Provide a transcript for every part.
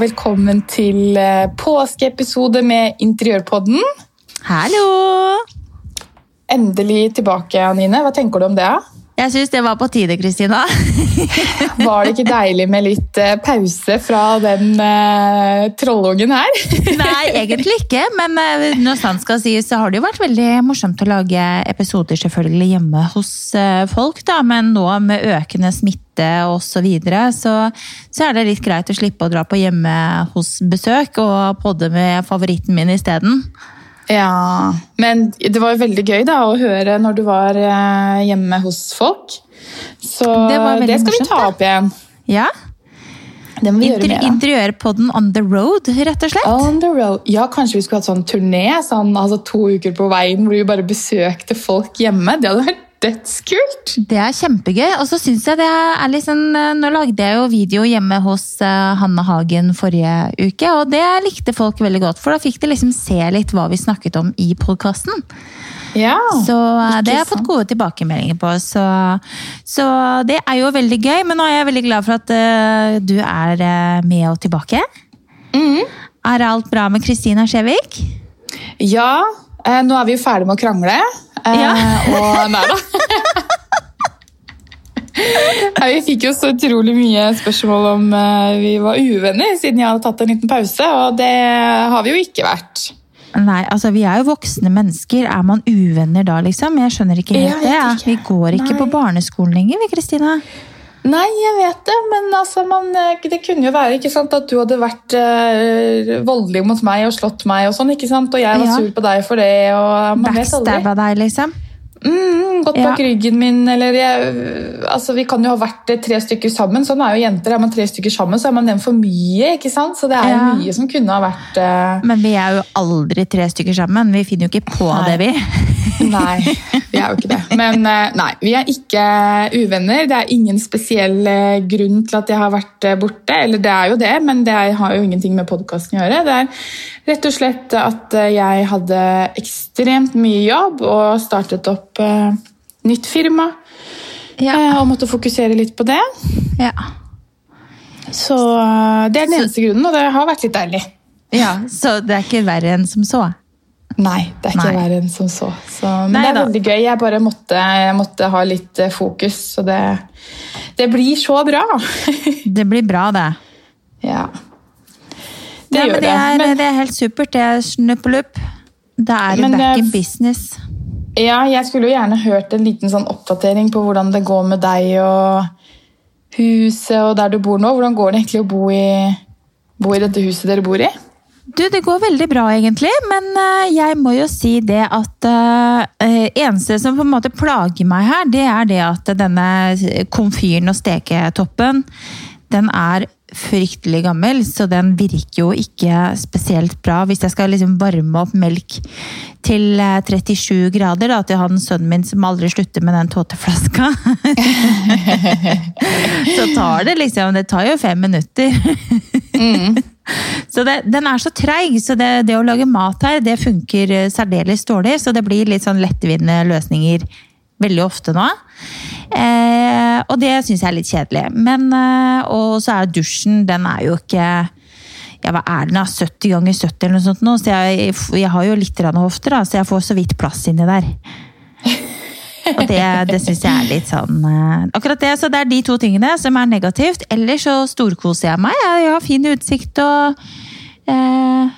Og velkommen til eh, påskeepisode med Interiørpodden. Hallo! Endelig tilbake, Anine. Hva tenker du om det? Jeg syns det var på tide, Kristina. Var det ikke deilig med litt eh, pause fra den uh, trollungen her? Nei, egentlig ikke. Men når sant skal sies, så har det jo vært veldig morsomt å lage episoder selvfølgelig hjemme hos folk. da, Men nå med økende smitte osv. Så, videre, så så er det litt greit å slippe å dra på hjemme hos besøk og podde med favoritten min isteden. Ja, men det var jo veldig gøy da, å høre når du var eh, hjemme hos folk. Så Det det, skal vi ta opp igjen. Ja, Det må vi gjøre Inter av. Interiørpodden on the road, rett og slett. On the road. Ja, Kanskje vi skulle hatt sånn turné, sånn, altså to uker på veien hvor vi bare besøkte folk hjemme. Det hadde vært dødskult! Det er kjempegøy. Og så syns jeg det er eh, Nå lagde jeg jo video hjemme hos eh, Hanne Hagen forrige uke, og det likte folk veldig godt. For da fikk de liksom se litt hva vi snakket om i podkasten. Ja, Så eh, det har jeg fått gode tilbakemeldinger på. Så, så det er jo veldig gøy. Men nå er jeg veldig glad for at uh, du er med og tilbake. Mm. Er alt bra med Kristina Skjevik? Ja, eh, nå er vi jo ferdig med å krangle. Eh, Ja. Og nei da. Vi fikk jo så utrolig mye spørsmål om eh, vi var uvenner siden jeg hadde tatt en liten pause, og det har vi jo ikke vært. Nei, altså vi er jo voksne mennesker. Er man uvenner da, liksom? Jeg skjønner ikke helt ja, det. ja. ikke. Vi går ikke Nei. på barneskolen lenger, vi, Kristina. Nei, jeg vet det, men altså, man, eh, det kunne jo være sant, at du hadde vært eh, voldelig mot meg og slått meg, og sånn, og jeg var Ja. sur på deg for det. og. Backstabba deg, liksom. Mm, gått bak Ja. ryggen min, eller jeg, altså, Vi kan jo ha vært eh, tre stykker sammen. Sånn er jo jenter. Er man tre stykker sammen, så er man den for mye. ikke sant? Så det er Ja. mye som kunne ha vært uh... Men vi er jo aldri tre stykker sammen. Vi finner jo ikke på Nei. det, vi. Nei, vi er jo ikke det. Men uh, nei, vi er ikke uvenner. Det er ingen spesiell uh, grunn til at jeg har vært eh, borte. Eller det er jo det, men det har jo ingenting med podkasten å gjøre. Det er rett og slett at eh, jeg hadde ekstremt mye jobb og startet opp eh, nytt firma. Ja. eh, Og måtte fokusere litt på det. Ja. Så eh, det er den Så- eneste grunnen, og det har vært litt deilig. ja. Så det er ikke verre enn som så. Nei, det er ikke Nei. verre enn som så. så men Nei det er da. veldig gøy. Jeg bare måtte, jeg måtte ha litt fokus, så det, det blir så bra. Det blir bra, det. ja. Det ja, det, det. er, Men, det er helt supert. Det er snuppelupp. Da er du back in business. Ja, jeg skulle jo gjerne hørt en liten sånn oppdatering på hvordan det går med deg og huset og der du bor nå. Hvordan går det egentlig å bo i, bo i dette huset dere bor i? Du, det går veldig bra egentlig, men eh, jeg må jo si det at uh, eneste som på en måte plager meg her, det er det at denne komfyren og steketoppen, den er fryktelig gammel, så den virker jo ikke spesielt bra. Hvis jeg skal liksom varme opp melk til eh, 37 grader da, til han sønnen min som aldri slutter med den tåteflaska, så tar det liksom, det tar jo fem minutter. Så det, den er så treig, så det, det å lage mat her, det funker eh, særdeles dårlig. Så det blir litt sånn lettvinte løsninger veldig ofte nå. Eh, og det syns jeg er litt kjedelig. Men, eh, og så er dusjen, den er jo ikke ja, hva er den da? 70 ganger 70 eller noe sånt nå, så jeg, jeg har jo litt hofter, da, så jeg får så vidt plass inni der. Og det, det syns jeg er litt sånn eh, Akkurat det, så det er de to tingene som er negativt. Ellers så storkoser jeg meg. Jeg har fin utsikt og eh,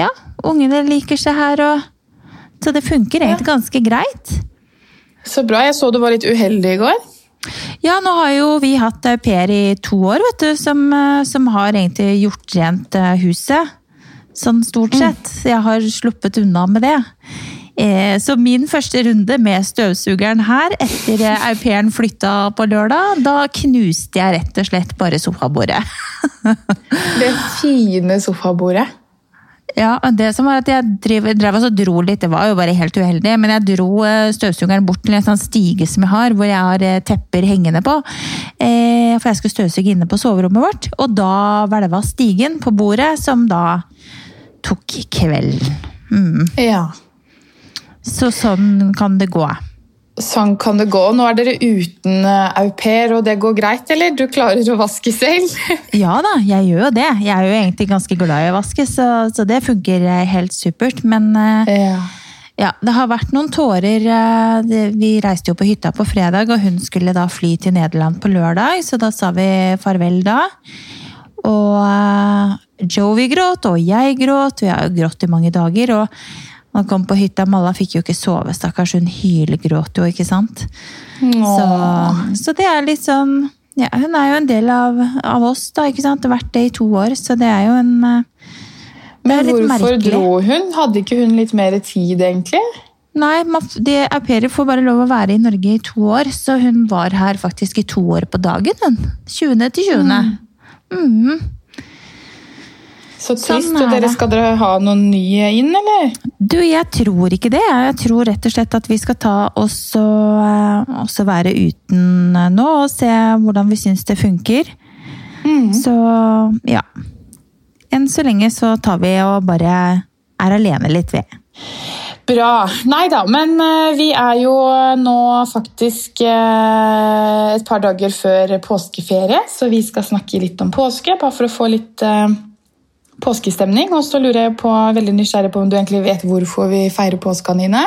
Ja, ungene liker seg her og Så det funker egentlig ganske greit. Så bra. Jeg så du var litt uheldig i går. Ja, nå har jo vi hatt au pair i to år, vet du, som, eh, som har egentlig gjort rent eh, huset. Sånn stort sett. Mm. jeg har sluppet unna med det. Eh, Så min første runde med støvsugeren her, etter eh, au pairen flytta på lørdag, da knuste jeg rett og slett bare sofabordet. Det fine sofabordet. Ja, det som var at jeg drev, drev og dro litt, det var jo bare helt uheldig, men jeg dro eh, støvsugeren bort til en sånn stige som jeg har, hvor jeg har eh, tepper hengende på. Eh, for jeg skulle støvsuge inne på soverommet vårt, og da hvelva stigen på bordet, som da tok kvelden. Mm. Ja. Så sånn kan det gå. Sånn kan det gå. Nå er dere uten eh, au pair, og det går greit, eller? Du klarer å vaske selv? Ja da, jeg gjør jo det. Jeg er jo egentlig ganske glad i å vaske, så, så det funker eh, helt supert. Men eh, Ja. ja, det har vært noen tårer. Vi reiste jo på hytta på fredag, og hun skulle da fly til Nederland på lørdag, så da sa vi farvel da. Og Joey gråt, og jeg gråt. Vi har jo grått i mange dager. og han kom på hytta, Malla fikk jo ikke sove, stakkars. Hun hylgråt jo, ikke sant. Så, så det er sånn ja, Hun er jo en del av, av oss, da. ikke sant? Vært det i to år, så det er jo en eh, det Men er litt hvorfor merkelig. dro hun? Hadde ikke hun litt mer tid, egentlig? Nei, au pairer får bare lov å være i Norge i to år, så hun var her faktisk i to år på dagen. hun. 20. til 20. Mm. Så trist. Sånn og er dere. Skal dere ha noen nye inn, eller? Du, jeg tror ikke det. Jeg tror rett og slett at vi skal ta oss og eh, også være uten eh, nå, og se hvordan vi syns det funker. Så ja. Enn så lenge så tar vi og bare er alene litt, vi. Bra. Nei da, men eh, vi er jo nå faktisk et par dager før påskeferie, så vi skal snakke litt om påske, bare for å få litt påskestemning. Og så lurer jeg på, veldig nysgjerrig på om du egentlig vet hvorfor vi feirer påska, Nine?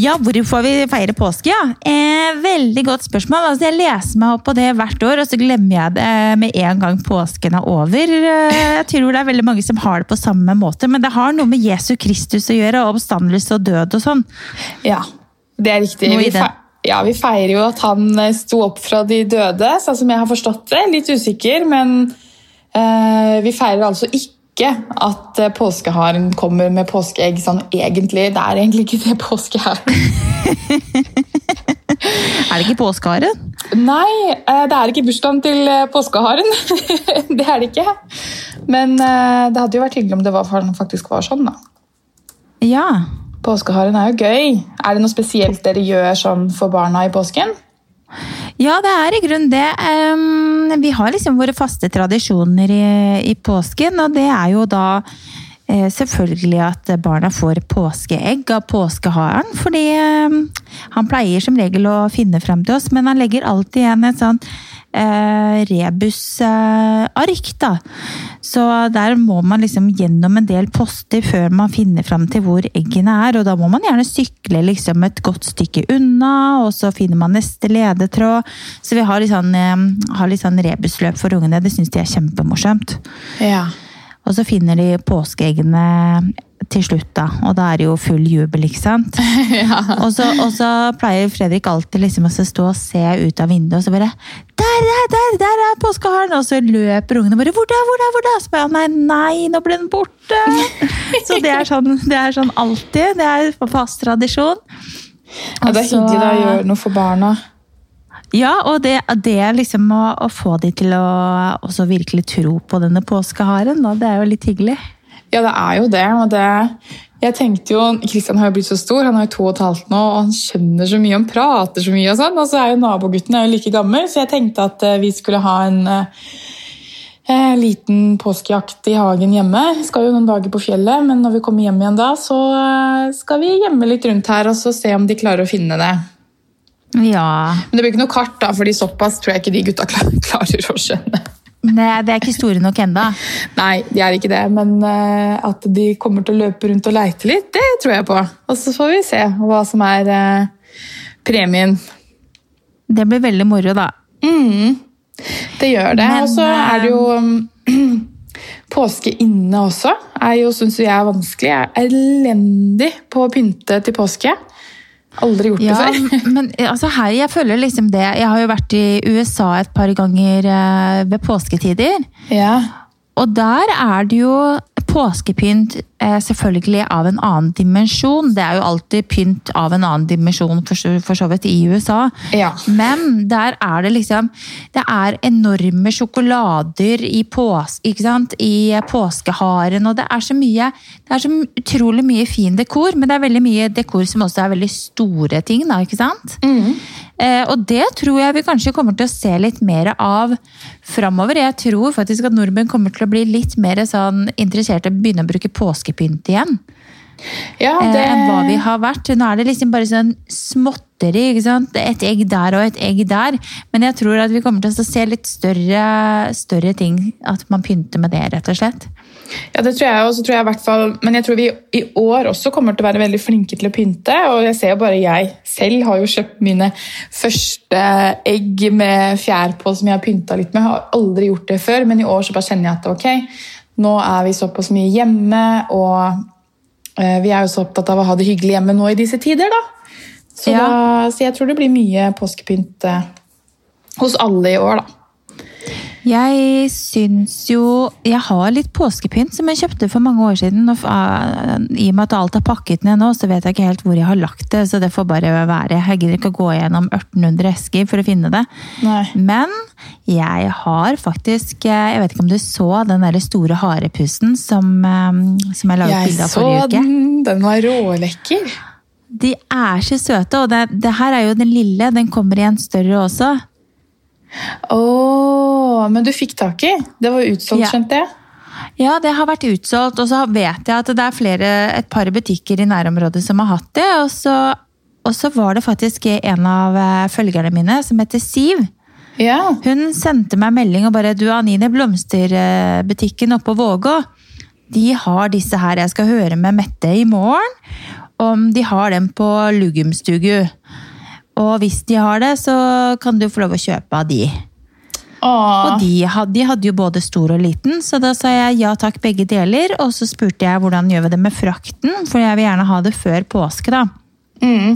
Ja, hvorfor vi feirer påske, ja? Eh, veldig godt spørsmål. Altså, jeg leser meg opp på det hvert år, og så glemmer jeg det med en gang påsken er over. Eh, Jeg tror det er veldig mange som har det på samme måte, men det har noe med Jesu Kristus å gjøre, og oppstandelse og død og sånn. Ja, det er riktig. Vi, fe ja, vi feirer jo at han eh, sto opp fra de døde, sånn som jeg har forstått det. Litt usikker, men vi feirer altså ikke at eh, påskeharen kommer med påskeegg sånn egentlig. Det er egentlig ikke det påske er. Er det ikke påskeharen? Nei, eh, det er ikke bursdagen til eh, påskeharen. det er det ikke. Men eh, det hadde jo vært hyggelig om det var, faktisk var sånn, da. Ja. Påskeharen er jo gøy. Er det noe spesielt dere gjør sånn for barna i påsken? Ja, det er i grunnen det. Um, vi har liksom våre faste tradisjoner i, i påsken, og det er jo da eh, selvfølgelig at barna får påskeegg av påskeharen. Fordi han pleier som regel å finne frem til oss, men han legger alltid igjen et sånt eh, rebusark, da. Så der må man liksom gjennom en del poster før man finner frem til hvor eggene er. Og da må man gjerne sykle liksom et godt stykke unna, og så finner man neste ledetråd. Så vi har litt sånn, eh, har litt sånn rebusløp for ungene. Det syns de er kjempemorsomt. Ja. Og så finner de påskeeggene til slutt, da. Og da er det jo full jubel, ikke sant? og, så, og så pleier Fredrik alltid liksom å stå og se ut av vinduet, og så bare Der, der, der, der er påskeharen! Og så løper ungene bare Hvor da, hvor da, hvor da? Så bare Nei, nei, nå ble den borte! så det er sånn, det er sånn alltid. Det er fast tradisjon. Ja, det er hyggelig da, å gjøre noe for barna. Ja, og det, det liksom å, å få de til å også virkelig tro på denne påskeharen, da, det er jo litt hyggelig. Ja, det er jo det. og det jeg tenkte jo, Kristian har jo blitt så stor, han er jo to og et halvt nå, og han skjønner så mye, han prater så mye. Og sånn, og så er jo nabogutten er jo like gammel, så jeg tenkte at eh, vi skulle ha en eh, eh, liten påskejakt i hagen hjemme. Vi skal jo noen dager på fjellet, men når vi kommer hjem igjen da, så eh, skal vi gjemme litt rundt her og så se om de klarer å finne det. Ja, Men det blir ikke noe kart, da, fordi såpass tror jeg ikke de gutta klarer å skjønne. Nei, det er ikke store nok enda. Nei, de er ikke det, men eh, at de kommer til å løpe rundt og leite litt, det tror jeg på. Og så får vi se hva som er eh, premien. Det blir veldig moro, da. Mm, det gjør det. Men, og så er det jo um, Påske inne også er jo, syns jeg er vanskelig. Jeg er elendig på å pynte til påske. Aldri gjort Ja, det før. men altså her, jeg føler liksom det. Jeg har jo vært i USA et par ganger eh, ved påsketider. Ja. Og der er det jo påskepynt eh, selvfølgelig av en annen dimensjon. Det er jo alltid pynt av en annen dimensjon for, så- for så vidt i USA. Ja. Men der er det liksom Det er enorme sjokolader i, pås, i påskeharen, og det er så mye Det er så utrolig mye fin dekor, men det er veldig mye dekor som også er veldig store ting, da, ikke sant? Eh, og det tror jeg vi kanskje kommer til å se litt mer av framover. Jeg tror faktisk at nordmenn kommer til å bli litt mer sånn interessert i å begynne å bruke påskepynt igjen. Ja, eh, det- enn hva vi har vært. Nå er det liksom bare sånn småtteri. ikke sant? Et egg der og et egg der. Men jeg tror at vi kommer til å se litt større, større ting. At man pynter med det, rett og slett. Ja, det tror jeg også, tror jeg i hvert fall, Men jeg tror vi i år også kommer til å være veldig flinke til å pynte. Og jeg ser jo bare jeg selv har jo kjøpt mine første egg med fjær på som jeg har pynta litt med. Jeg har aldri gjort det før, men i år så bare kjenner jeg at ok, nå er vi såpass mye hjemme, og eh, vi er jo så opptatt av å ha det hyggelig hjemme nå i disse tider, da. Så, Ja. da, så jeg tror det blir mye påskepynt eh, hos alle i år, da. Jeg syns jo Jeg har litt påskepynt som jeg kjøpte for mange år siden. Og, I og med at alt er pakket ned nå, så vet jeg ikke helt hvor jeg har lagt det. Så det får bare være. Jeg gidder ikke å gå gjennom 1800 esker for å finne det. Nei. Men jeg har faktisk Jeg vet ikke om du så den der store harepussen som, eh, som jeg laget bilde av forrige uke? Jeg så den. Den var rålekker. De er så søte, og det, det her er jo den lille. Den kommer i en større også. Åh, men du fikk tak i? Det var utsolgt, Ja. skjønte jeg. Ja, det har vært utsolgt, og så vet jeg at det er flere, et par butikker i nærområdet som har hatt det. Og så, og så var det faktisk en av eh, følgerne mine som heter Siv. Ja. Hun sendte meg melding og bare Du, Anine, blomsterbutikken oppe på Vågå. De har disse her. Jeg skal høre med Mette i morgen om de har dem på Lugumstugu. Og hvis de har det, så kan du få lov å kjøpe av de. Åh. Og de hadde, de hadde jo både stor og liten, så da sa jeg ja takk, begge deler. Og så spurte jeg hvordan gjør vi det med frakten, for jeg vil gjerne ha det før påske. da. Mm.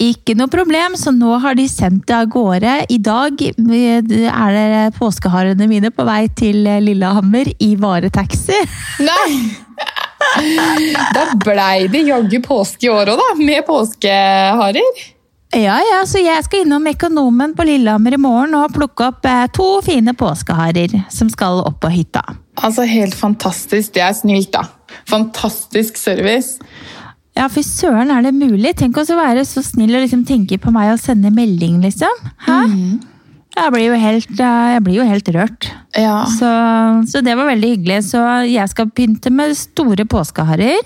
Ikke noe problem, så nå har de sendt det av gårde. I dag er det påskeharene mine på vei til Lillehammer i varetaxi. Nei! Da blei det jaggu påske i år òg, da. Med påskeharer. Ja, ja, så jeg skal innom Økonomen på Lillehammer i morgen og plukke opp eh, to fine påskeharer som skal opp på hytta. Altså, Helt fantastisk. Det er snilt, da. Fantastisk service. Ja, fy søren, er det mulig? Tenk oss å være så snill og liksom tenke på meg og sende melding, liksom. Hæ? Jeg blir helt, eh, jeg blir jo helt rørt. Ja. Så, så det var veldig hyggelig. Så jeg skal pynte med store påskeharer.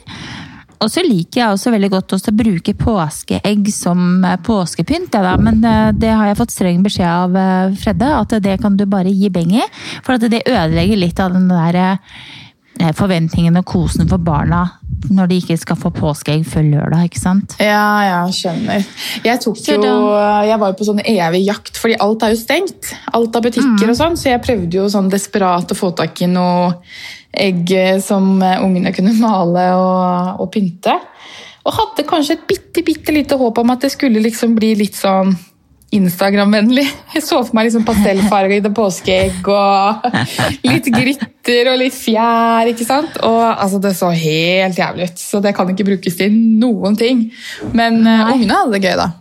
Og så liker jeg også veldig godt å bruke påskeegg som eh, påskepynt. Ja, da. Men eh, det har jeg fått streng beskjed av eh, Fredde, at det kan du bare gi beng i. For at det ødelegger litt av den der forventningen og kosen for barna når de ikke skal få påskeegg før lørdag. ikke sant? Ja, ja, skjønner. Jeg jo, jeg var jo på sånn evig jakt, fordi alt er jo stengt. Alt av butikker og sånn, så jeg prøvde jo sånn desperat å få tak i noe egg som eh, ungene kunne male og, og pynte. Og hadde kanskje et bitte, bitte lite håp om at det skulle liksom bli litt sånn Instagram-vennlig. Jeg så for meg liksom pastellfargede påskeegg og litt glitter og litt fjær. ikke sant? Og altså, Det så helt jævlig ut, så det kan ikke brukes til noen ting. Men uh, ungene hadde det gøy, da.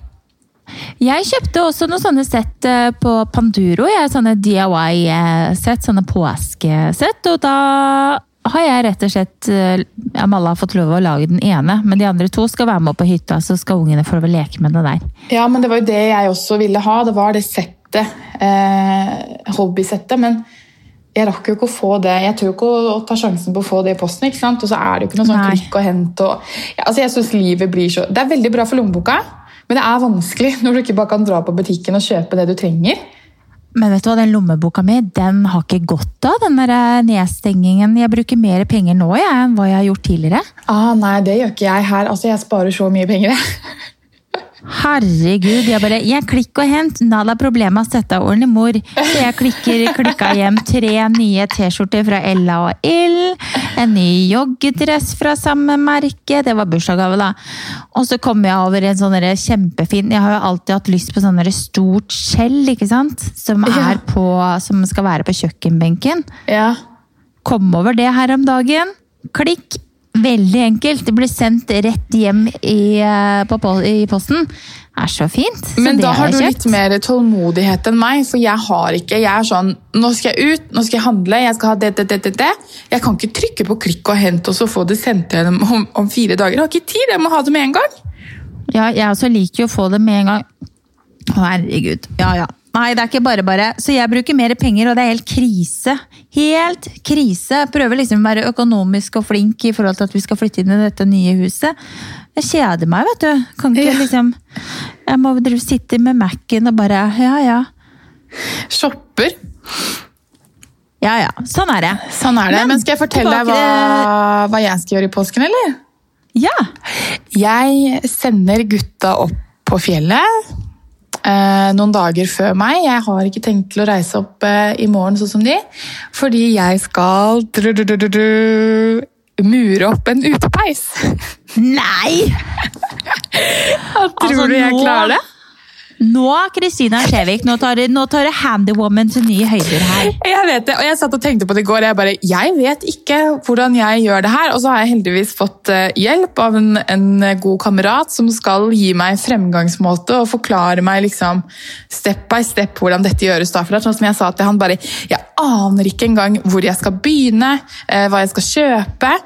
Jeg kjøpte også noen sånne sett eh, på Panduro. Jeg, sånne DIY-sett, sånne påskesett. Og da har jeg rett og slett eh, Amalla har fått lov å lage den ene, men de andre to skal være med opp på hytta, så skal ungene få leke med det der. Ja, men det var jo det jeg også ville ha. Det var det settet. Eh, hobbysettet. Men jeg rakk jo ikke å få det. Jeg tør ikke å, å ta sjansen på å få det i posten. ikke sant? Og så er det jo ikke noe sånn klikk og hent. Og, ja, altså jeg synes livet blir så... Det er veldig bra for lommeboka, men det er vanskelig når du ikke bare kan dra på butikken og kjøpe det du trenger. Men vet du hva, den lommeboka mi den har ikke godt av den der eh, nedstengingen. Jeg bruker mer penger nå jeg, enn hva jeg har gjort tidligere. Ah, nei, det gjør ikke jeg her. Altså, Jeg sparer så mye penger. jeg. Herregud, jeg bare Jeg klikk og hent, nada problema, dette er ordentlig mor. Så jeg klikker, klikka hjem tre nye T-skjorter fra Ella og Ill. En ny joggedress fra samme merke. Det var bursdagsgave, da. Og så kom jeg over en sånn kjempefin Jeg har jo alltid hatt lyst på sånn stort skjell, ikke sant? Som, er på, som skal være på kjøkkenbenken. Ja. Kom over det her om dagen. Klikk. Veldig enkelt. Det blir sendt rett hjem i, eh, på, i posten. Det er så fint. Så Men da har du jeg litt mer tålmodighet enn meg, for jeg har ikke Jeg er sånn Nå skal jeg ut, nå skal jeg handle, jeg skal ha det, det, det, det. Jeg kan ikke trykke på klikk og hent og så få det sendt hjem om, om fire dager. Jeg har ikke tid, jeg må ha det med en gang. Ja, jeg også liker jo å få det med en gang. Å, herregud. Ja, ja. Nei, det er ikke bare bare. Så jeg bruker mer penger, og det er helt krise. Helt krise. Prøver liksom å være økonomisk og flink i forhold til at vi skal flytte inn i dette nye huset. Jeg kjeder meg, vet du. Kan ikke Ja. liksom Jeg må sitte med Mac-en og bare Ja, ja. Shopper. Ja, ja. Sånn er det. Sånn er det. Men Men, skal jeg fortelle deg hva, hva jeg skal gjøre i påsken, eller? Ja. Jeg sender gutta opp på fjellet noen dager før meg. Jeg har ikke tenkt til å reise opp eh, i morgen sånn som de, fordi jeg skal mure opp en utepeis. Nei! Tror Altså, du jeg klarer det? Nå, Kristina Skjevik, nå tar nå tar det Handywoman til nye høyder her. Jeg vet det, og jeg satt og tenkte på det i går. Jeg bare, jeg vet ikke hvordan jeg gjør det her. Og så har jeg heldigvis fått eh, hjelp av en, en god kamerat som skal gi meg fremgangsmåte og forklare meg liksom step by step hvordan dette gjøres. da. For det er sånn som jeg sa til han bare, Jeg aner ikke engang hvor jeg skal begynne, eh, hva jeg skal kjøpe.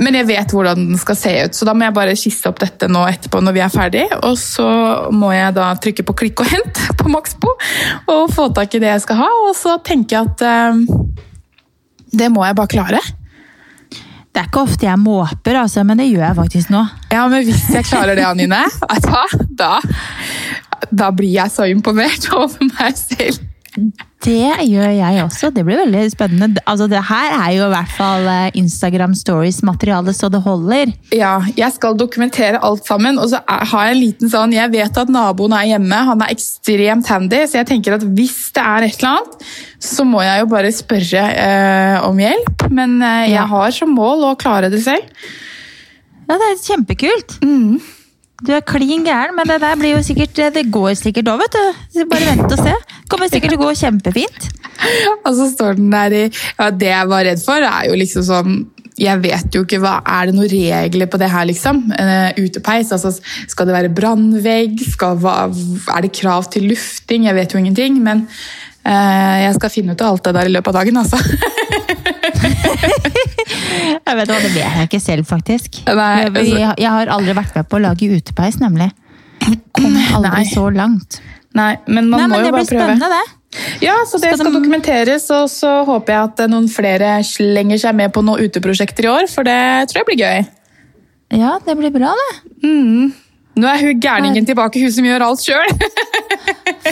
Men jeg vet hvordan den skal se ut, så da må jeg bare skisse opp dette nå etterpå når vi er ferdig. Og så må jeg da trykke på klikk og hent på Maxbo og få tak i det jeg skal ha. Og så tenker jeg at eh, det må jeg bare klare. Det er ikke ofte jeg måper, altså, men det gjør jeg faktisk nå. Ja, men hvis jeg klarer det, Anine, da, da blir jeg så imponert over meg selv. Det gjør jeg også. Det blir veldig spennende. Altså, det her er jo i hvert fall eh, Instagram stories-materiale så det holder. Ja, jeg skal dokumentere alt sammen, og så har jeg en liten sånn Jeg vet at naboen er hjemme, han er ekstremt handy, så jeg tenker at hvis det er et eller annet, så må jeg jo bare spørre eh, om hjelp. Men eh, jeg har som mål å klare det selv. Ja, det er kjempekult. Du er klin gæren, men det der blir jo sikkert Det går sikkert òg, vet du. Bare vent og se. Kommer sikkert til å gå kjempefint. Og så står den der i ja, Det jeg var redd for, er jo liksom sånn jeg vet jo ikke hva, Er det noen regler på det her, liksom? Eh, utepeis? altså Skal det være brannvegg? Er det krav til lufting? Jeg vet jo ingenting. Men uh, jeg skal finne ut av alt det der i løpet av dagen, altså. Jeg vet hva, Det vet jeg ikke selv, faktisk. Nei, altså- jeg, jeg har aldri vært med på å lage utepeis, nemlig. Kom aldri Nei. så langt. Nei, men man Nei, må men jo Det blir spennende, det. Ja, så det Skal dokumenteres, og så håper jeg at noen flere slenger seg med på noen uteprosjekter i år, for det tror jeg blir gøy. Ja, det blir bra, det. Nå er hun gærningen tilbake, hun som gjør alt sjøl.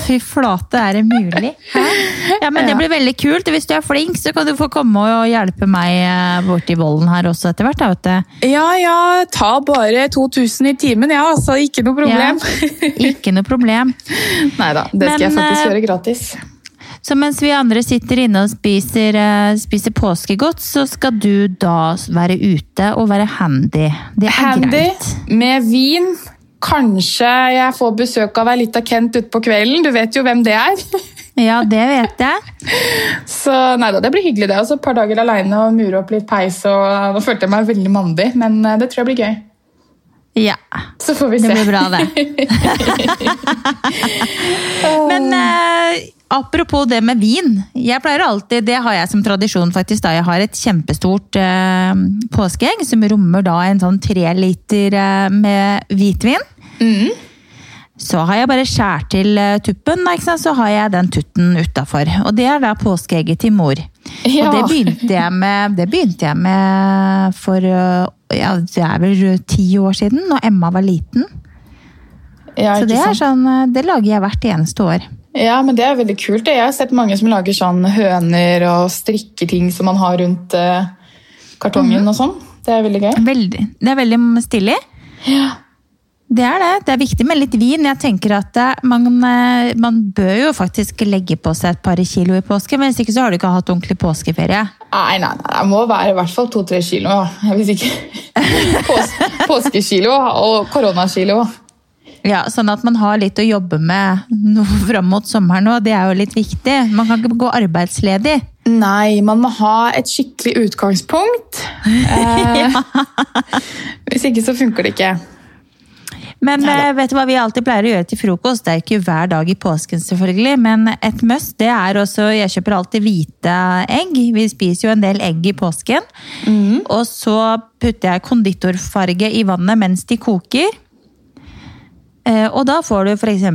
Fy flate, er det mulig? Hæ? Ja, men Det blir veldig kult. Hvis du er flink, så kan du få komme og hjelpe meg bort borti volden her også etter hvert. da, vet du. Ja, ja, ta bare 2000 i timen, ja, altså. Ikke noe problem. Ikke noe problem. Nei da, det skal jeg faktisk eh, gjøre gratis. Så mens vi andre sitter inne og spiser, eh, spiser påskegodt, så skal du da være ute og være handy. Det er Handy greit. med vin. Kanskje jeg får besøk av ei lita Kent utpå kvelden. Du vet jo hvem det er. Ja, det vet jeg. Så nei da, det blir hyggelig, det. Og så et par dager aleine og mure opp litt peis. og Nå følte jeg meg veldig mandig, men eh, det tror jeg blir gøy. Ja, Så får vi det blir bra, det. Men eh, apropos det med vin. Jeg pleier alltid, Det har jeg som tradisjon faktisk da jeg har et kjempestort eh, påskeegg som rommer da en sånn tre liter eh, med hvitvin. Så har jeg bare skjært til eh, tuppen, da, så har jeg den tutten utafor. Og det er da påskeegget til mor. Ja. Og det begynte jeg med, det begynte jeg med for eh, ja, det er vel ti år siden, når Emma var liten. Ja, Så det, er sånn, eh, det lager jeg hvert eneste år. Ja, men det er veldig kult. Jeg har sett mange som lager sånn høner og strikker ting som man har rundt eh, kartongen og sånn. Det er veldig gøy. Veldig, det er veldig stilig. Det er det. Det er viktig med litt vin. Jeg tenker at eh, man, eh, man bør jo faktisk legge på seg et par kilo i påske, men hvis ikke så har du ikke hatt ordentlig påskeferie. Nei, nei, nei, det må være i hvert fall to-tre kilo. Hvis ikke Pås Påskekilo og koronakilo. Ja, Sånn at man har litt å jobbe med noe fram mot sommeren òg. Det er jo litt viktig. Man kan ikke gå arbeidsledig. Nei, man må ha et skikkelig utgangspunkt. Eh, Hvis ikke så funker det ikke. Men Neida. vet du hva vi alltid pleier å gjøre til frokost? Det er ikke hver dag i påsken, selvfølgelig, men et must det er også Jeg kjøper alltid hvite egg. Vi spiser jo en del egg i påsken. Og så putter jeg konditorfarge i vannet mens de koker. Eh, Og da får du f.eks.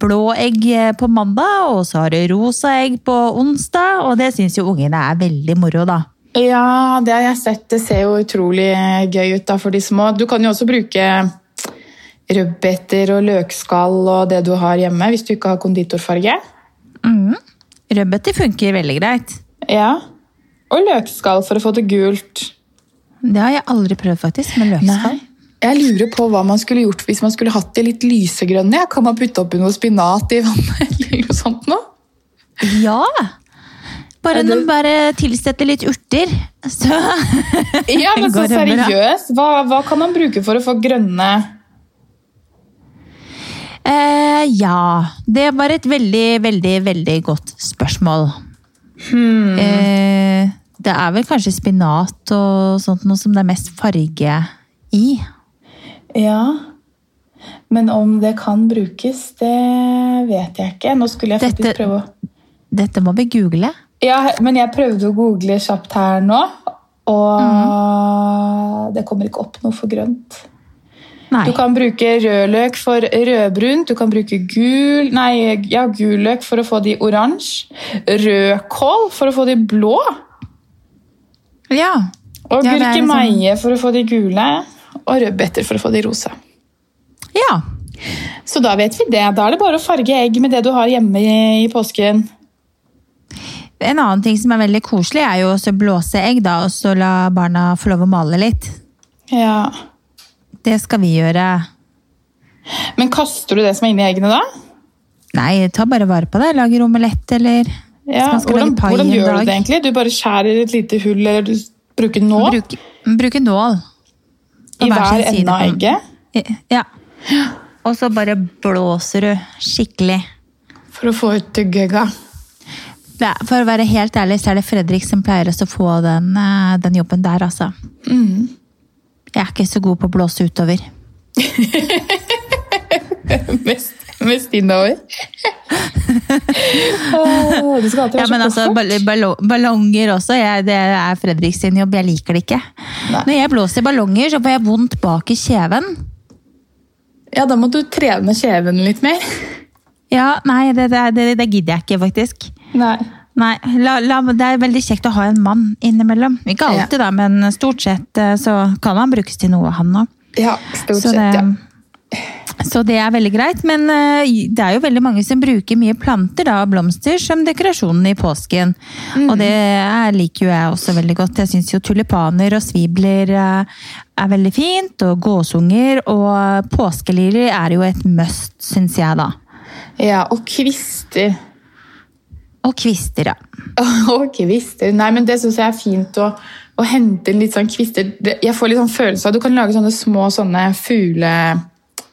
blå egg eh, på mandag, og så har du rosa egg på onsdag. Og det syns jo ungene er veldig moro, da. Ja, det har jeg sett. Det ser jo utrolig gøy ut da for de små. Du kan jo også bruke rødbeter og løkskall og det du har hjemme, hvis du ikke har konditorfarge. Rødbeter funker veldig greit. Ja. Og løkskall for å få det gult. Det har jeg aldri prøvd, faktisk, med løkskall. Jeg lurer på hva man skulle gjort hvis man skulle hatt de litt lysegrønne. Kan man putte oppi noe spinat i vannet eller noe sånt nå? Ja! Bare, når det- bare tilsette litt urter, så Ja, men så det seriøst, hva, hva kan man bruke for å få grønne eh, Ja. Det var et veldig, veldig, veldig godt spørsmål. Eh, det er vel kanskje spinat og sånt noe som det er mest farge i. Ja, men om det kan brukes, det vet jeg ikke. Nå skulle jeg faktisk Dette- prøve å Dette må vi google. Ja, men jeg prøvde å google kjapt her nå, og det kommer ikke opp noe for grønt. Nei. Du kan bruke rødløk for rødbrunt, du kan bruke gul, nei, ja, gul løk for å få de oransje, rødkål for å få de blå, Ja. og Ja, er liksom- gurkemeie for å få de gule, og rødbeter for å få de rosa. ja. Så da vet vi det. Da er det bare å farge egg med det du har hjemme i, påsken. En annen ting som er veldig koselig, er jo å blåse egg, da, og så la barna få lov å male litt. Ja. Det skal vi gjøre. Men kaster du det som er inni eggene da? Nei, ta bare vare på det. Lager omelett, eller Ja, hvordan, hvordan gjør du det egentlig? Du bare skjærer et lite hull, eller du bruker nål Bruk, bruker nål. I hver ende av egget Ja. Og så bare blåser du skikkelig. for å få ut. Det er, for å være helt ærlig, så er det Fredrik som pleier å få den, eh, den jobben der, altså. Mm. Jeg er ikke så god på å blåse utover. Mest, mest innover. Åh, du skal alltid Ja, være men så altså, ball- ballonger også, jeg, det er Fredriks sin jobb. Jeg liker det ikke. Nei. Når jeg blåser ballonger, så får jeg vondt bak i kjeven. Ja, da må du trene kjeven litt mer. Ja, nei, det, det, det, det gidder jeg ikke, faktisk. Nei. Nei, la, la, Det er veldig kjekt å ha en mann innimellom. Ikke alltid, da, men stort sett eh, så kan han brukes til noe, han òg. Ja, stort Så sett, det, ja. Så det er veldig greit. Men eh, det er jo veldig mange som bruker mye planter da, og blomster som dekorasjonen i påsken. Og det er, liker jo jeg også veldig godt. Jeg syns jo tulipaner og svibler eh, er veldig fint. Og gåsunger og påskeliljer er jo et must, syns jeg, da. Ja, og kvister. Og kvister, ja. Og kvister. Nei, men det syns jeg er fint å, å hente inn litt sånn kvister. Jeg får litt sånn følelse av Du kan lage sånne små sånne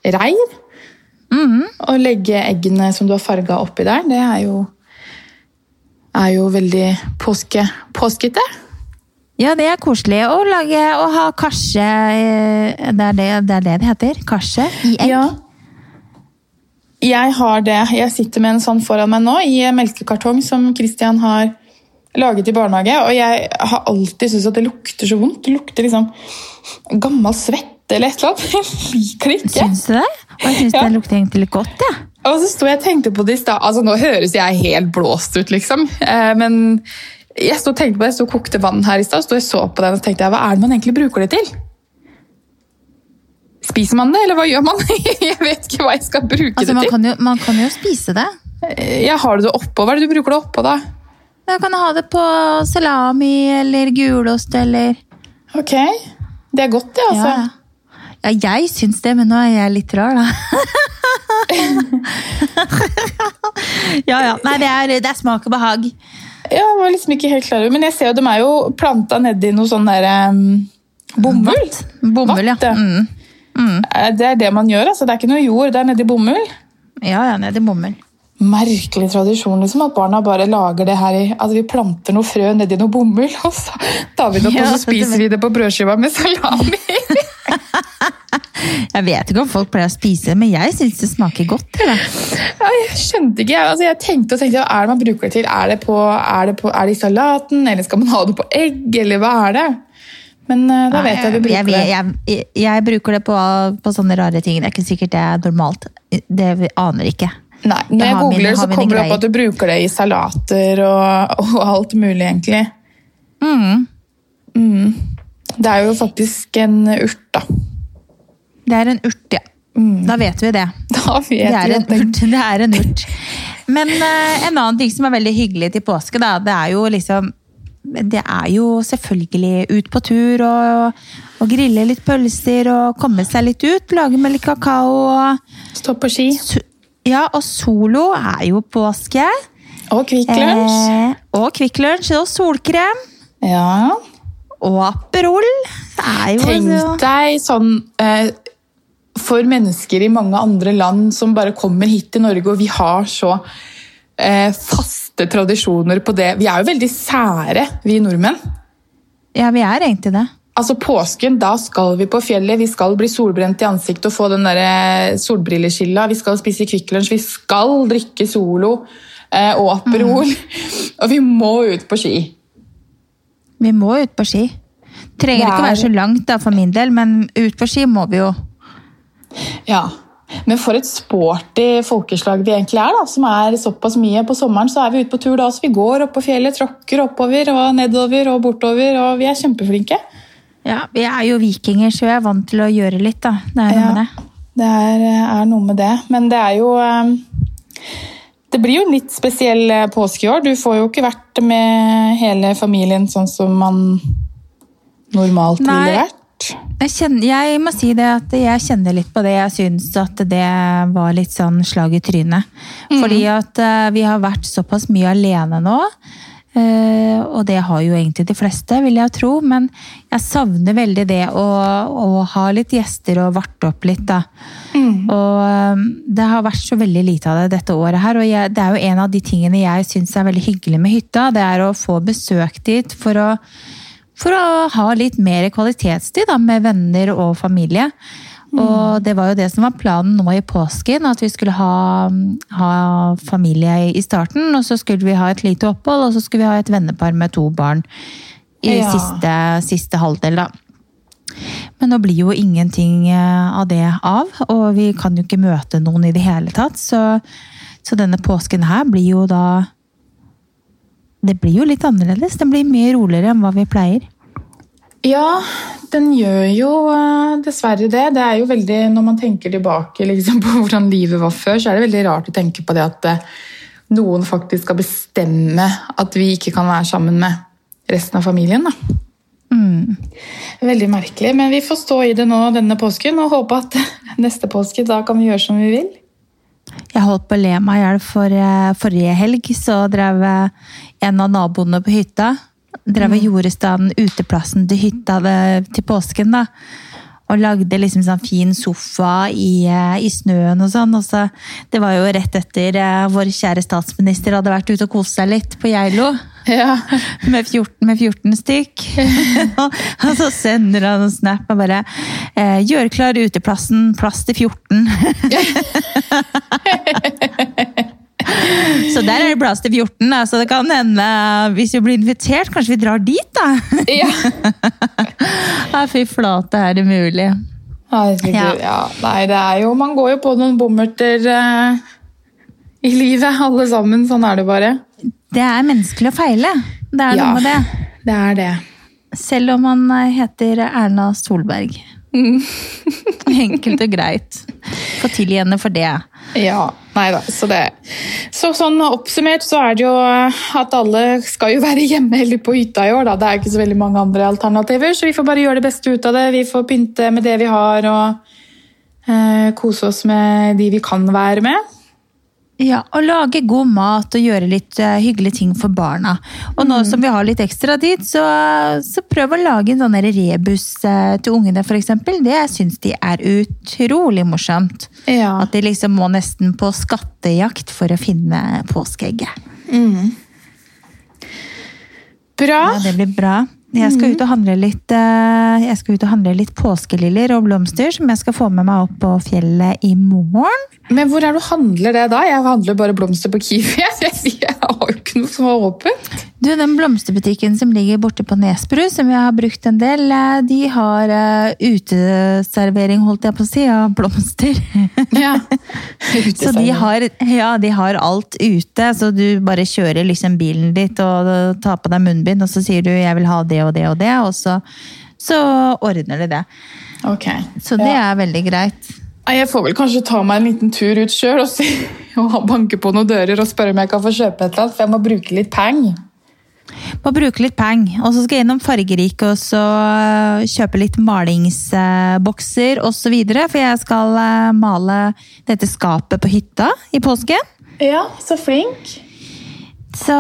fuglereir. Og legge eggene som du har farga oppi der. Det er jo er jo veldig påske, påskete. Ja, det er koselig å lage og ha karse eh, Det er det det, er det, det heter. Karse i egg. Ja. Jeg har det. Jeg sitter med en sånn foran meg nå i melkekartong som Christian har laget i barnehage. Og jeg har alltid syntes at det lukter så vondt. Det lukter liksom gammel svette eller et eller annet. Jeg liker det ikke. Syns du det? Og jeg syns Ja. det lukter egentlig litt godt, jeg. Ja. Og så sto jeg og tenkte på det i stad. Altså, nå høres jeg helt blåst ut, liksom. Eh, men jeg sto og tenkte på det, jeg sto og kokte vann her i stad, og så på den og tenkte jeg, hva er det man egentlig bruker det til? Spiser man det, eller hva gjør man? jeg vet ikke hva jeg skal bruke Altså, det man til. kan, jo, man kan jo spise det. Ja, har du det oppå? Hva er det du bruker det oppå, da? Da kan du ha det på salami eller gulost eller Ok, det er godt, det, altså. Ja, ja jeg syns det, men nå er jeg litt rar, da. ja, ja. Nei, det er, det er smak og behag. Ja, jeg var liksom ikke helt klar over, men jeg ser jo, de er jo planta nedi noe sånn der um, bomull. Bomull, ja. Ja. Mm. Eh, Det er det man gjør, altså. Det er ikke noe jord, det er nedi bomull. Ja, ja, nedi bomull. Merkelig tradisjon, liksom, at barna bare lager det her i At vi planter noe frø nedi noe bomull, og så tar vi det opp, Ja, og så spiser vi det på brødskiva med salami. Jeg vet ikke om folk pleier å spise det, men jeg syns det smaker godt. Ja, jeg skjønte ikke, jeg. altså, jeg tenkte og tenkte, hva er det man bruker det til? Er det, på, er, det på, er det i salaten, eller skal man ha det på egg, eller hva er det? Men eh, da vet jeg du bruker jeg, det. jeg, jeg, jeg bruker det på, på sånne rare ting. Det er ikke sikkert det er normalt. Det aner aner ikke. Nei, når Jeg googler, så kommer det opp at du bruker det i salater og, og alt mulig, egentlig. Mm. Det er jo faktisk en urt, da. Det er en urt, ja. Da vet vi det. Da vet Det er vi en det urt. Det er en urt. Men uh, en annen ting som er veldig hyggelig til påske, da, det er jo liksom Det er jo selvfølgelig ut på tur og, og grille litt pølser og komme seg litt ut. Lage med litt kakao. og Stå på ski. Ja, og solo er jo påske. Og Kvikk Lunsj. Eh, og Kvikk Lunsj og solkrem. Ja. Og Aperol. Er Tenk så- deg sånn eh, For mennesker i mange andre land som bare kommer hit til Norge, og vi har så eh, faste tradisjoner på det. Vi er jo veldig sære, vi nordmenn. Ja, vi er egentlig det. Altså Påsken, da skal vi på fjellet, vi skal bli solbrent i ansiktet og få den der eh, solbrilleskilla, vi skal spise Kvikk Lunsj, vi skal drikke Solo eh, og Aperol. Og vi må ut på ski. Vi må ut på ski. Trenger er... ikke å være så langt da, for min del, men ut på ski må vi jo. Ja, Men for et sporty folkeslag vi egentlig er, da, som er såpass mye. På sommeren så er vi ute på tur da, så vi går opp på fjellet, tråkker oppover og nedover og bortover, og vi er kjempeflinke. Ja, Vi er jo vikinger, så jeg er vant til å gjøre litt, da. Det er noe Ja, med det. det er, er noe med det. Men det er jo eh, Det blir jo en litt spesiell eh, påske i år. Du får jo ikke vært med hele familien sånn som man normalt Nei. ville vært. Jeg, kjenner, jeg må si det at jeg kjenner litt på det. Jeg syns at det var litt sånn slag i trynet. Fordi at eh, vi har vært såpass mye alene nå. Eh, og det har jo egentlig de fleste, vil jeg tro. Men jeg savner veldig det å, å ha litt gjester og varte opp litt, da. Og eh, det har vært så veldig lite av det dette året her. Og jeg, det er jo en av de tingene jeg syns er veldig hyggelig med hytta. Det er å få besøk dit for å for å ha litt mer kvalitetstid da, med venner og familie. Og det var jo det som var planen nå i påsken, at vi skulle ha, ha familie i starten. Og så skulle vi ha et lite opphold, og så skulle vi ha et vennepar med to barn i Ja. siste, siste halvdel. da. Men nå blir jo ingenting eh, av det av, og vi kan jo ikke møte noen i det hele tatt. Så, så denne påsken her blir jo da Det blir jo litt annerledes. Den blir mye roligere enn hva vi pleier. Ja, den gjør jo eh, dessverre det. Det er jo veldig, Når man tenker tilbake liksom, på hvordan livet var før, så er det veldig rart å tenke på det at eh, noen faktisk skal bestemme at vi ikke kan være sammen med resten av familien. da. Veldig merkelig, men vi får stå i det nå denne påsken og håpe at neste påske da kan vi gjøre som vi vil. Jeg holdt på å le meg i hjel for eh, forrige helg, så drev en av naboene på hytta drev og gjorde i stand uteplassen til hytta til påsken. da. Og lagde liksom sånn fin sofa i, eh, i snøen og sånn. Og så, det var jo rett etter eh, vår kjære statsminister hadde vært ute og kost seg litt på Geilo. Ja. Med 14, med 14 stykk. og så sender han en snap og bare eh, 'Gjør klar uteplassen, plass til 14'. Så der er det plass til 14, da. så det kan hende, hvis vi blir invitert, kanskje vi drar dit, da. ja. Ja, fy flate, er det mulig? Herregud, Ja. ja. Nei, det er jo Man går jo på noen bommerter eh, i livet, alle sammen. Sånn er det bare. Det er menneskelig å feile. Det er Ja. noe med det. Det er det. Selv om man eh, heter Erna Solberg. Enkelt og greit. Få tilgi henne for det. Ja, nei da, så det Så sånn oppsummert så er det jo at alle skal jo være hjemme eller på hytta i år, da. Det er ikke så veldig mange andre alternativer, så vi får bare gjøre det beste ut av det. Vi får pynte med det vi har, og eh, kose oss med de vi kan være med. Ja, og lage god mat og gjøre litt uh, hyggelige ting for barna. Og nå som vi har litt ekstra tid, så, så prøv å lage en sånn rebus uh, til ungene, f.eks. Det syns de er utrolig morsomt. Ja. At de liksom må nesten på skattejakt for å finne påskeegget. Bra. Ja, det blir bra. Jeg skal ut og handle litt, eh, handle litt påskeliljer og blomster som jeg skal få med meg opp på fjellet i morgen. Men hvor er det du handler det da? Jeg handler bare blomster på Kiwi. Jeg, har jo ikke noe som er åpent. Du, Den blomsterbutikken som ligger borte på Nesbru, som jeg har brukt en del, eh, de har uh, uteservering, holdt jeg på å si, av blomster. Ja. så de har, ja, de har alt ute. Så du bare kjører liksom bilen ditt og tar på deg munnbind, og så sier du 'jeg vil ha det og det og det', og så, så ordner de det. Okay. Så det er veldig greit. Jeg får vel kanskje ta meg en liten tur ut sjøl og, og banke på noen dører og spørre om jeg kan få kjøpe et eller annet, for jeg må bruke litt peng. Må bruke litt penger. Og så skal jeg innom Fargerike og så øh, kjøpe litt malingsbokser osv. For jeg skal øh, male dette skapet på hytta i påsken. Ja, så flink. Så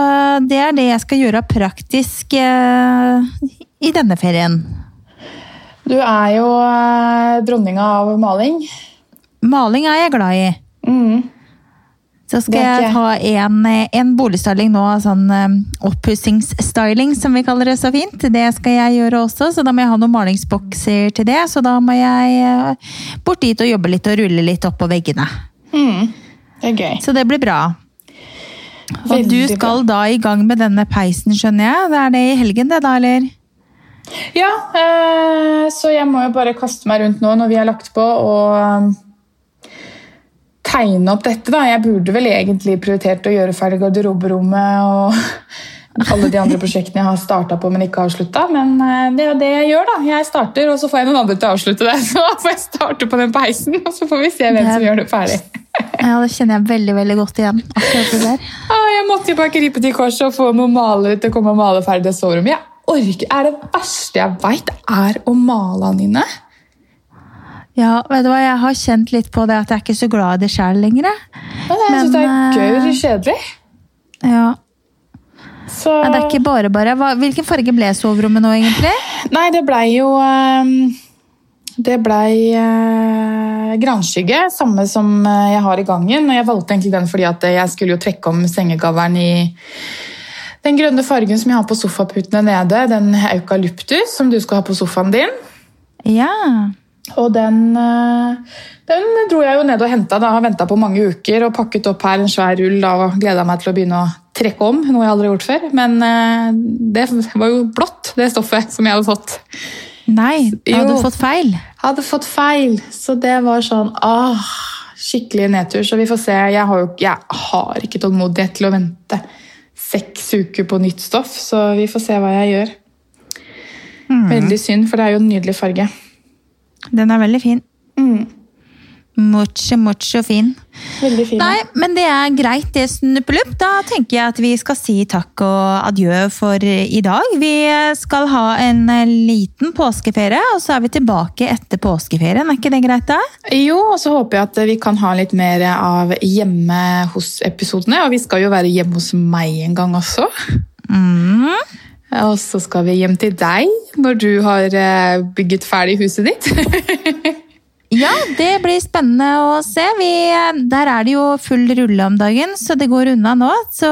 det er det jeg skal gjøre praktisk øh, i denne ferien. Du er jo eh, dronninga av maling. Maling er jeg glad i. Mm. Så skal jeg ta en, en boligstyling nå, sånn um, oppussingsstyling som vi kaller det så fint. Det skal jeg gjøre også, så da må jeg ha noen malingsbokser til det. Så da må jeg uh, bort dit og jobbe litt og rulle litt opp på veggene. Mm. Det er gøy. Så det blir bra. Og Veldig du skal da i gang med denne peisen, skjønner jeg. Det er det i helgen det da, eller? Ja, eh, så jeg må jo bare kaste meg rundt nå når vi har lagt på og eh, tegne opp dette. da. Jeg burde vel egentlig prioritert å gjøre ferdig garderoberommet og alle de andre prosjektene jeg har starta på, men ikke avslutta. Men eh, det er det jeg gjør, da. Jeg starter, og så får jeg noen andre til å avslutte det. Så får jeg starte på den peisen, og så får vi se hvem som gjør det ferdig. Ja, det kjenner jeg veldig, veldig godt igjen. Akkurat det der. Ah, jeg måtte jo bare gripe til korset og få noen malere til å komme og male ferdig det soverommet. Jeg orker, er Det verste jeg veit, er å male, Anine. Ja, vet du hva, jeg har kjent litt på det at jeg er ikke så glad i det sjøl lenger. Men jeg synes det er gøy og kjedelig. Ja. Så, Men det er ikke bare bare. Hvilken farge ble soverommet nå, egentlig? Nei, det blei jo ehm, Det blei uh, granskygge, samme som eh, jeg har i gangen. Og jeg valgte egentlig den fordi at jeg skulle jo trekke om sengegaveren i den grønne fargen som jeg har på sofaputene nede, den eukalyptus som du skal ha på sofaen din. Ja. Og den, eh, den dro jeg jo ned og henta. Har venta på mange uker og pakket opp her en svær rull da, og gleda meg til å begynne å trekke om. Noe jeg aldri har gjort før. Men eh, det var jo blått, det stoffet som jeg hadde fått. Nei, da hadde Jo. du fått feil. Hadde fått feil, så det var sånn ah, Skikkelig nedtur. Så vi får se. Jeg har jo jeg har ikke tålmodighet til å vente seks uker på nytt stoff, så vi får se hva jeg gjør. Veldig synd, for det er jo en nydelig farge. Den er veldig fin. Mm, Mucho, mucho fin. veldig fin. Nei, men det er greit, det, Snuppelupp. Da tenker jeg at vi skal si takk og adjø for i dag. Vi skal ha en liten påskeferie, og så er vi tilbake etter påskeferien. Er ikke det greit, da? Jo, og så håper jeg at vi kan ha litt mer av hjemme hos-episodene. Og vi skal jo være hjemme hos meg en gang også. Mm. Og så skal vi hjem til deg når du har eh, bygget ferdig huset ditt. Ja, det blir spennende å se. Vi, der er det jo full rulle om dagen, så det går unna nå. Så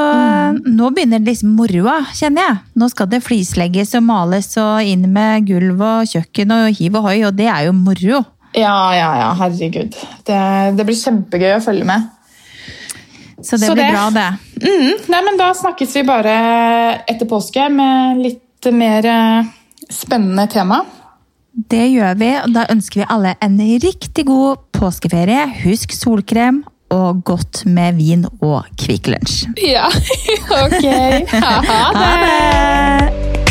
nå begynner liksom moroa, kjenner jeg. Nå skal det flislegges og males og inn med gulv og kjøkken og hiv og hoi, og det er jo moro. ja, ja, ja, herregud. Det, det blir kjempegøy å følge med. Så det Så blir det- bra, det. Mm, nei, men Da snakkes vi bare etter påske med litt mer eh, spennende tema. Det gjør vi, og da ønsker vi alle en riktig god påskeferie. Husk solkrem og godt med vin og Kvikk Lunsj. Ja, ok. Ha Ha det! det!